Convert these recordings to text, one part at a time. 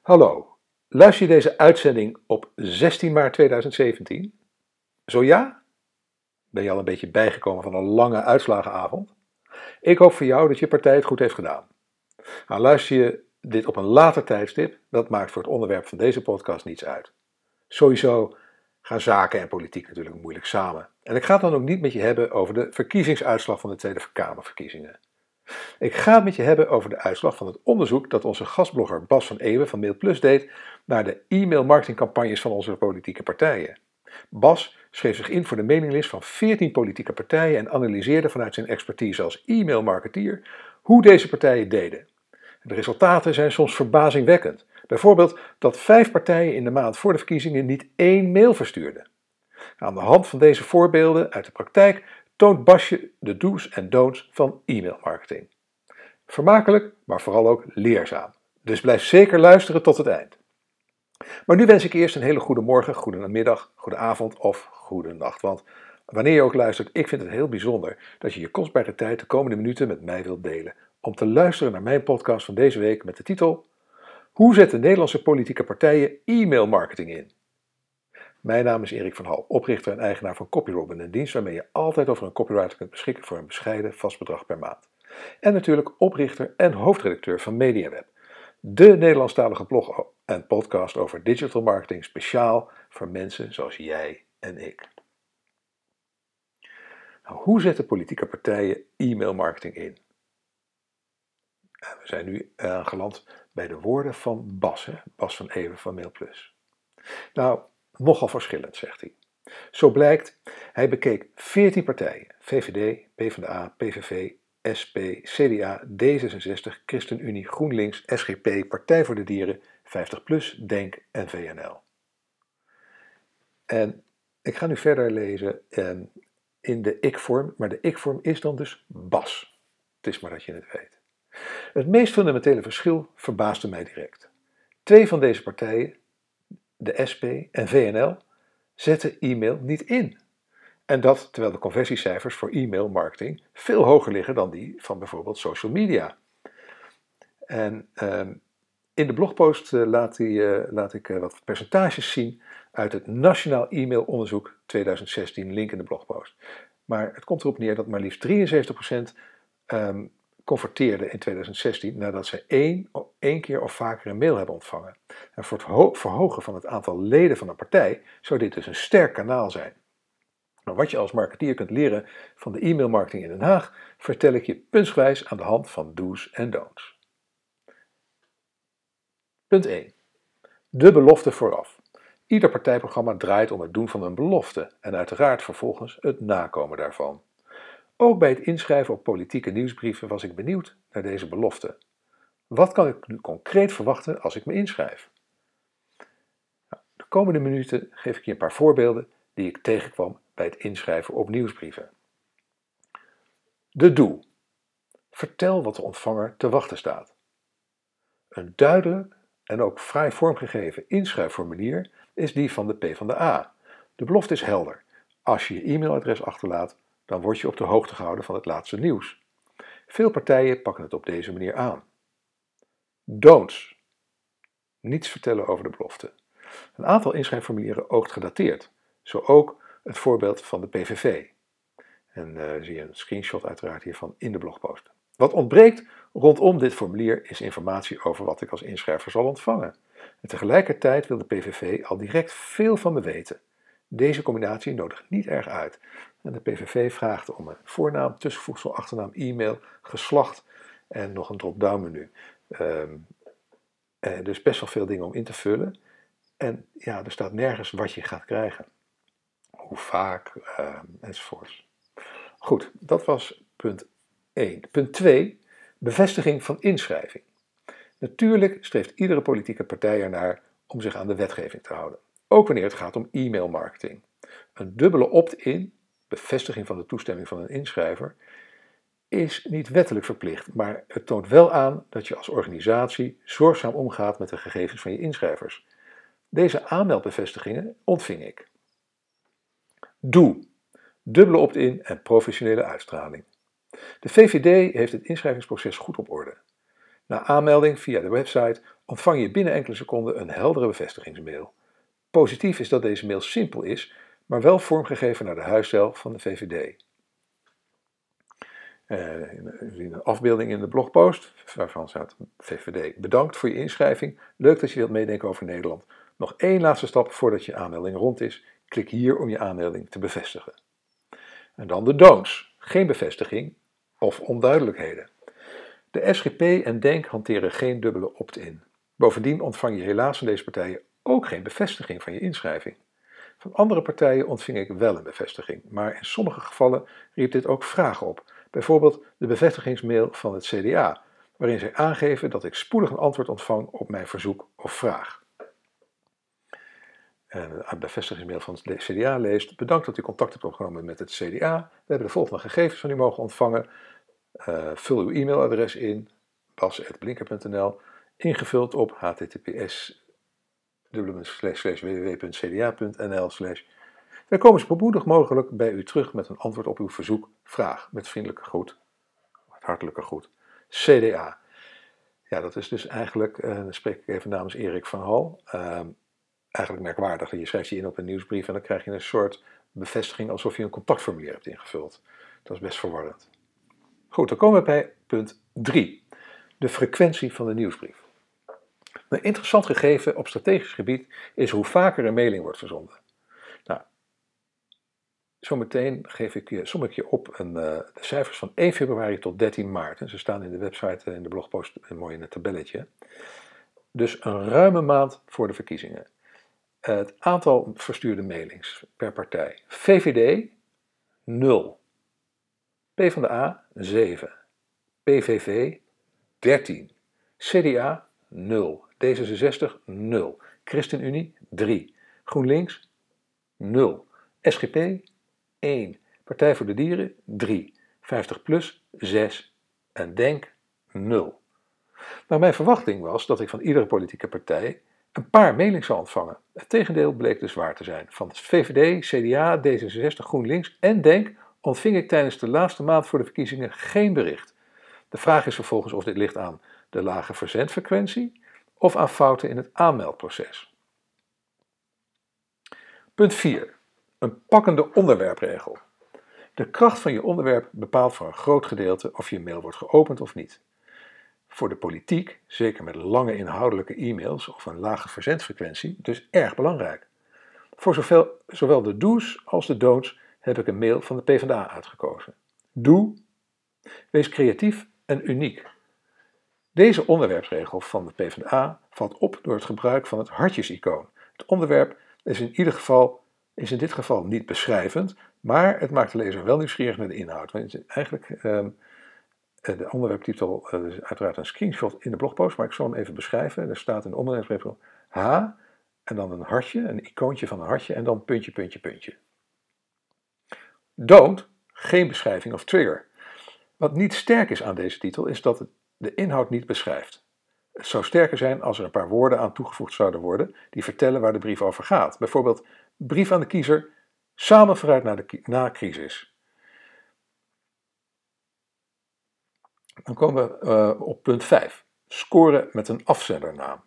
Hallo, luister je deze uitzending op 16 maart 2017? Zo ja? Ben je al een beetje bijgekomen van een lange uitslagenavond? Ik hoop voor jou dat je partij het goed heeft gedaan. Nou, luister je dit op een later tijdstip, dat maakt voor het onderwerp van deze podcast niets uit. Sowieso gaan zaken en politiek natuurlijk moeilijk samen. En ik ga het dan ook niet met je hebben over de verkiezingsuitslag van de Tweede Kamerverkiezingen. Ik ga het met je hebben over de uitslag van het onderzoek dat onze gastblogger Bas van Eeuwen van MailPlus deed naar de e-mail marketingcampagnes van onze politieke partijen. Bas schreef zich in voor de mailinglist van 14 politieke partijen en analyseerde vanuit zijn expertise als e-mailmarketeer hoe deze partijen deden. De resultaten zijn soms verbazingwekkend. Bijvoorbeeld dat vijf partijen in de maand voor de verkiezingen niet één mail verstuurden. Aan de hand van deze voorbeelden uit de praktijk toont Basje de do's en don'ts van e-mailmarketing. Vermakelijk, maar vooral ook leerzaam. Dus blijf zeker luisteren tot het eind. Maar nu wens ik eerst een hele goede morgen, goede middag, goede avond of goede nacht. Want wanneer je ook luistert, ik vind het heel bijzonder dat je je kostbare tijd de komende minuten met mij wilt delen om te luisteren naar mijn podcast van deze week met de titel Hoe zetten Nederlandse politieke partijen e-mailmarketing in? Mijn naam is Erik van Hal, oprichter en eigenaar van CopyRobin, een dienst waarmee je altijd over een copywriter kunt beschikken voor een bescheiden vast bedrag per maand. En natuurlijk oprichter en hoofdredacteur van MediaWeb, de Nederlandstalige blog en podcast over digital marketing speciaal voor mensen zoals jij en ik. Nou, hoe zetten politieke partijen e-mailmarketing in? We zijn nu aangeland bij de woorden van Bas? Bas van Even van MailPlus. Nou, nogal verschillend, zegt hij. Zo blijkt, hij bekeek 14 partijen: VVD, PvdA, PVV, SP, CDA, D66, ChristenUnie, GroenLinks, SGP, Partij voor de Dieren, 50PLUS, DENK en VNL. En ik ga nu verder lezen ehm, in de ik-vorm, maar de ik-vorm is dan dus Bas. Het is maar dat je het weet. Het meest fundamentele verschil verbaasde mij direct. Twee van deze partijen, de SP en VNL, zetten e-mail niet in. En dat terwijl de conversiecijfers voor e-mail marketing veel hoger liggen dan die van bijvoorbeeld social media. En ehm, in de blogpost uh, laat, uh, laat, ik uh, wat percentages zien uit het Nationaal E-mail Onderzoek 2016, link in de blogpost. Maar het komt erop neer dat maar liefst 73% um, converteerden in 2016 nadat ze één, één keer of vaker een mail hebben ontvangen. En voor het verhogen van het aantal leden van een partij zou dit dus een sterk kanaal zijn. Nou, wat je als marketeer kunt leren van de e-mailmarketing in Den Haag, vertel ik je puntsgewijs aan de hand van do's en don'ts. Punt 1. De belofte vooraf. Ieder partijprogramma draait om het doen van een belofte en uiteraard vervolgens het nakomen daarvan. Ook bij het inschrijven op politieke nieuwsbrieven was ik benieuwd naar deze belofte. Wat kan ik nu concreet verwachten als ik me inschrijf? Nou, de komende minuten geef ik je een paar voorbeelden die ik tegenkwam bij het inschrijven op nieuwsbrieven. De doel. Vertel wat de ontvanger te wachten staat. Een duidelijk en ook vrij vormgegeven inschrijfformulier is die van de PvdA. De belofte is helder. Als je je e-mailadres achterlaat, dan word je op de hoogte gehouden van het laatste nieuws. Veel partijen pakken het op deze manier aan. Don'ts. Niets vertellen over de belofte. Een aantal inschrijfformulieren oogt gedateerd, zo ook het voorbeeld van de PVV. En uh, zie je een screenshot uiteraard hiervan in de blogpost. Wat ontbreekt rondom dit formulier is informatie over wat ik als inschrijver zal ontvangen. En tegelijkertijd wil de PVV al direct veel van me weten. Deze combinatie nodigt niet erg uit. En de PVV vraagt om een voornaam, tussenvoegsel, achternaam, e-mail, geslacht en nog een drop-down menu. Um, eh, dus best wel veel dingen om in te vullen. En ja, er staat nergens wat je gaat krijgen. Hoe vaak, uh, enzovoorts. Goed, dat was punt 1. Punt 2, bevestiging van inschrijving. Natuurlijk streeft iedere politieke partij ernaar om zich aan de wetgeving te houden. Ook wanneer het gaat om e-mailmarketing. Een dubbele opt-in, bevestiging van de toestemming van een inschrijver, is niet wettelijk verplicht, maar het toont wel aan dat je als organisatie zorgzaam omgaat met de gegevens van je inschrijvers. Deze aanmeldbevestigingen ontving ik. Doe. Dubbele opt-in en professionele uitstraling. De VVD heeft het inschrijvingsproces goed op orde. Na aanmelding via de website ontvang je binnen enkele seconden een heldere bevestigingsmail. Positief is dat deze mail simpel is, maar wel vormgegeven naar de huisstijl van de VVD. Uh, een afbeelding in de blogpost, waarvan staat VVD. Bedankt voor je inschrijving. Leuk dat je wilt meedenken over Nederland. Nog één laatste stap voordat je aanmelding rond is. Klik hier om je aanmelding te bevestigen. En dan de don'ts. Geen bevestiging of onduidelijkheden. De SGP en DENK hanteren geen dubbele opt-in. Bovendien ontvang je helaas van deze partijen ook geen bevestiging van je inschrijving. Van andere partijen ontving ik wel een bevestiging, maar in sommige gevallen riep dit ook vragen op. Bijvoorbeeld de bevestigingsmail van het CDA, waarin zij aangeven dat ik spoedig een antwoord ontvang op mijn verzoek of vraag. En de bevestigingsmail van het CDA leest: Bedankt dat u contact hebt opgenomen met het CDA. We hebben de volgende gegevens van u mogen ontvangen. Uh, vul uw e-mailadres in, bas.blinker.nl, ingevuld op https www.cda.nl Dan komen ze spoedig mogelijk bij u terug met een antwoord op uw verzoek, vraag, met vriendelijke groet, hartelijke groet. CDA. Ja, dat is dus eigenlijk, uh, dan spreek ik even namens Erik van Hal, uh, eigenlijk merkwaardig. Je schrijft je in op een nieuwsbrief en dan krijg je een soort bevestiging alsof je een contactformulier hebt ingevuld. Dat is best verwarrend. Goed, dan komen we bij punt 3. De frequentie van de nieuwsbrief. Een interessant gegeven op strategisch gebied is hoe vaker een mailing wordt verzonden. Nou, zometeen geef ik je, som ik je op een, uh, de cijfers van 1 februari tot 13 maart. En ze staan in de website, in de blogpost, mooi in het tabelletje. Dus een ruime maand voor de verkiezingen. Het aantal verstuurde mailings per partij. VVD 0. PvdA 7. PVV 13. CDA 0. D66 0. ChristenUnie 3. GroenLinks 0. SGP 1. Partij voor de Dieren 3. 50 plus 6. En Denk 0. Nou, mijn verwachting was dat ik van iedere politieke partij een paar mailings zou ontvangen. Het tegendeel bleek dus waar te zijn. Van VVD, CDA, D66, GroenLinks en Denk ontving ik tijdens de laatste maand voor de verkiezingen geen bericht. De vraag is vervolgens of dit ligt aan de lage verzendfrequentie of aan fouten in het aanmeldproces. Punt 4. Een pakkende onderwerpregel. De kracht van je onderwerp bepaalt voor een groot gedeelte of je mail wordt geopend of niet. Voor de politiek, zeker met lange inhoudelijke e-mails of een lage verzendfrequentie, dus erg belangrijk. Voor zowel, de do's als de don'ts heb ik een mail van de PvdA uitgekozen. Doe, wees creatief en uniek. Deze onderwerpsregel van de PvdA valt op door het gebruik van het hartjesicoon. Het onderwerp is in, ieder geval, is in dit geval niet beschrijvend, maar het maakt de lezer wel nieuwsgierig naar de inhoud. Want eigenlijk, um, de onderwerptitel uh, is uiteraard een screenshot in de blogpost, maar ik zal hem even beschrijven. Er staat in de onderwerpsregel H en dan een hartje, een icoontje van een hartje en dan puntje, puntje, puntje. Don't, geen beschrijving of trigger. Wat niet sterk is aan deze titel is dat het de inhoud niet beschrijft. Het zou sterker zijn als er een paar woorden aan toegevoegd zouden worden die vertellen waar de brief over gaat. Bijvoorbeeld brief aan de kiezer, samen vooruit naar de na crisis. Dan komen we uh, op punt 5. Scoren met een afzendernaam.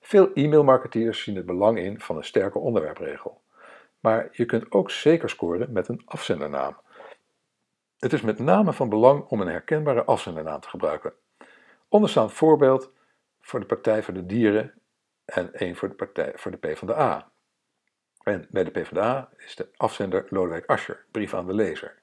Veel e-mailmarketeers zien het belang in van een sterke onderwerpregel. Maar je kunt ook zeker scoren met een afzendernaam. Het is met name van belang om een herkenbare afzendernaam te gebruiken. Onderstaand voorbeeld voor de Partij voor de Dieren en één voor de, partij, voor de PvdA. En bij de PvdA is de afzender Lodewijk Asscher, brief aan de lezer.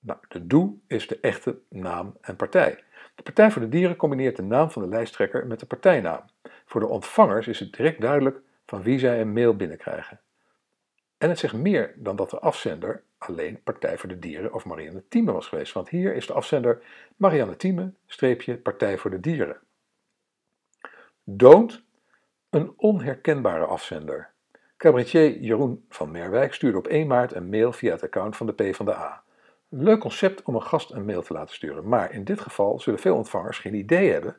Nou, de DOE is de echte naam en partij. De Partij voor de Dieren combineert de naam van de lijsttrekker met de partijnaam. Voor de ontvangers is het direct duidelijk van wie zij een mail binnenkrijgen. En het zegt meer dan dat de afzender alleen Partij voor de Dieren of Marianne Thieme was geweest. Want hier is de afzender Marianne Thieme, streepje Partij voor de Dieren. Don't, een onherkenbare afzender. Cabaretier Jeroen van Merwijk stuurde op 1 maart een mail via het account van de PvdA. Leuk concept om een gast een mail te laten sturen, maar in dit geval zullen veel ontvangers geen idee hebben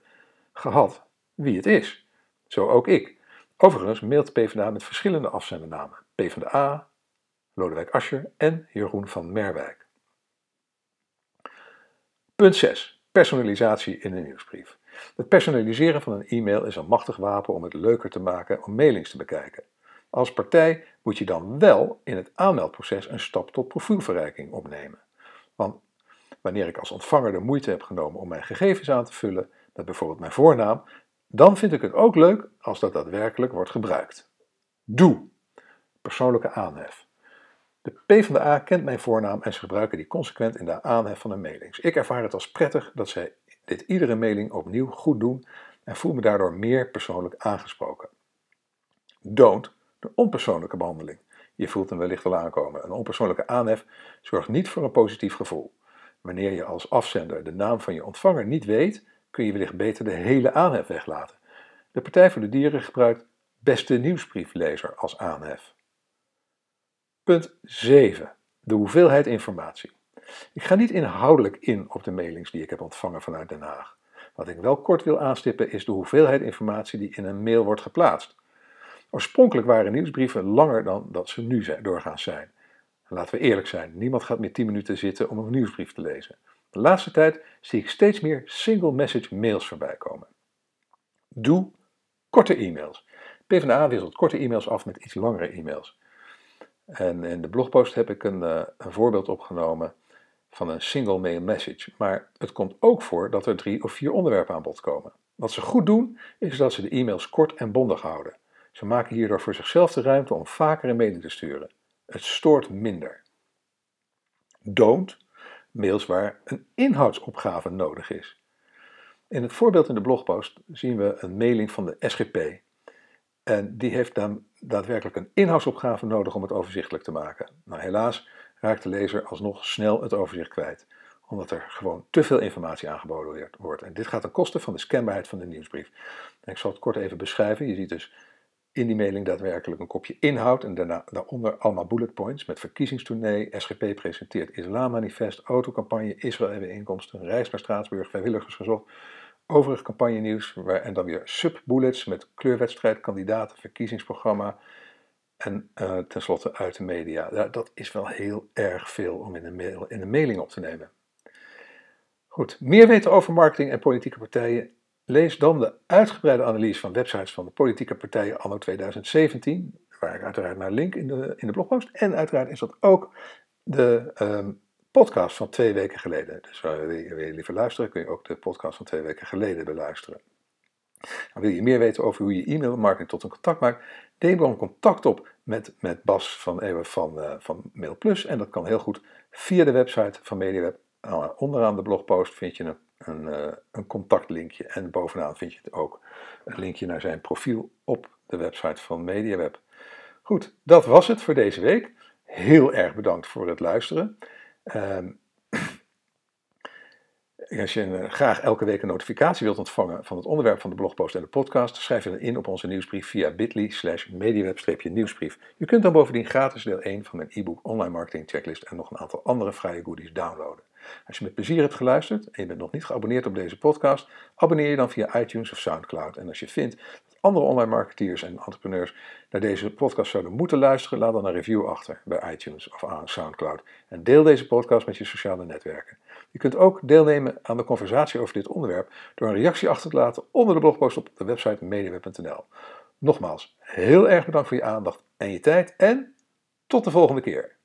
gehad wie het is. Zo ook ik. Overigens mailt PvdA met verschillende afzendernamen. PvdA, Lodewijk Asscher en Jeroen van Merwijk. Punt 6. Personalisatie in een nieuwsbrief. Het personaliseren van een e-mail is een machtig wapen om het leuker te maken om mailings te bekijken. Als partij moet je dan wel in het aanmeldproces een stap tot profielverrijking opnemen. Wanneer ik als ontvanger de moeite heb genomen om mijn gegevens aan te vullen, met bijvoorbeeld mijn voornaam, dan vind ik het ook leuk als dat daadwerkelijk wordt gebruikt. Doe. Persoonlijke aanhef. De PvdA kent mijn voornaam en ze gebruiken die consequent in de aanhef van hun mailings. Ik ervaar het als prettig dat zij dit iedere mailing opnieuw goed doen en voel me daardoor meer persoonlijk aangesproken. Don't, de onpersoonlijke behandeling. Je voelt hem wellicht al aankomen. Een onpersoonlijke aanhef zorgt niet voor een positief gevoel. Wanneer je als afzender de naam van je ontvanger niet weet, kun je wellicht beter de hele aanhef weglaten. De Partij voor de Dieren gebruikt beste nieuwsbrieflezer als aanhef. Punt 7. De hoeveelheid informatie. Ik ga niet inhoudelijk in op de mailings die ik heb ontvangen vanuit Den Haag. Wat ik wel kort wil aanstippen is de hoeveelheid informatie die in een mail wordt geplaatst. Oorspronkelijk waren nieuwsbrieven langer dan dat ze nu doorgaans zijn. laten we eerlijk zijn, niemand gaat meer 10 minuten zitten om een nieuwsbrief te lezen. De laatste tijd zie ik steeds meer single message mails voorbij komen. Doe korte e-mails. PvdA wisselt korte e-mails af met iets langere e-mails. En in de blogpost heb ik een, uh, een voorbeeld opgenomen van een single mail message. Maar het komt ook voor dat er drie of vier onderwerpen aan bod komen. Wat ze goed doen, is dat ze de e-mails kort en bondig houden. Ze maken hierdoor voor zichzelf de ruimte om vaker een mailing te sturen. Het stoort minder. Don't mails waar een inhoudsopgave nodig is. In het voorbeeld in de blogpost zien we een mailing van de SGP. En die heeft dan daadwerkelijk een inhoudsopgave nodig om het overzichtelijk te maken. Nou, helaas raakt de lezer alsnog snel het overzicht kwijt, omdat er gewoon te veel informatie aangeboden wordt. En dit gaat ten koste van de scanbaarheid van de nieuwsbrief. Ik zal het kort even beschrijven. Je ziet dus in die mailing daadwerkelijk een kopje inhoud en daarna, daaronder allemaal bullet points met verkiezingstournee, SGP presenteert islammanifest, autocampagne, Israël hebben inkomsten, reis naar Straatsburg, vrijwilligers gezocht, overig campagnenieuws waar, en dan weer subbullets met kleurwedstrijd, kandidaten, verkiezingsprogramma en uh, tenslotte uit de media. Dat is wel heel erg veel om in een, mail, in een mailing op te nemen. Goed, meer weten over marketing en politieke partijen Lees dan de uitgebreide analyse van websites van de politieke partijen anno 2017, waar ik uiteraard naar link in de, in de blogpost. En uiteraard is dat ook de um, podcast van twee weken geleden. Dus wil je, wil je liever luisteren, kun je ook de podcast van twee weken geleden beluisteren. Nou, wil je meer weten over hoe je e-mailmarketing tot een contact maakt, neem dan contact op met, met Bas van Ewe van, uh, van MailPlus. En dat kan heel goed via de website van MediaWeb. Uh, onderaan de blogpost vind je een een, uh, een contactlinkje. En bovenaan vind je het ook een linkje naar zijn profiel op de website van MediaWeb. Goed, dat was het voor deze week. Heel erg bedankt voor het luisteren. Uh, als je uh, graag elke week een notificatie wilt ontvangen van het onderwerp van de blogpost en de podcast, schrijf je dan in op onze nieuwsbrief via bit.ly slash mediaweb-nieuwsbrief. Je kunt dan bovendien gratis deel 1 van mijn e-book Online Marketing Checklist en nog een aantal andere vrije goodies downloaden. Als je met plezier hebt geluisterd en je bent nog niet geabonneerd op deze podcast, abonneer je dan via iTunes of SoundCloud. En als je vindt dat andere online marketeers en entrepreneurs naar deze podcast zouden moeten luisteren, laat dan een review achter bij iTunes of aan SoundCloud. En deel deze podcast met je sociale netwerken. Je kunt ook deelnemen aan de conversatie over dit onderwerp door een reactie achter te laten onder de blogpost op de website mediaweb.nl. Nogmaals, heel erg bedankt voor je aandacht en je tijd en tot de volgende keer.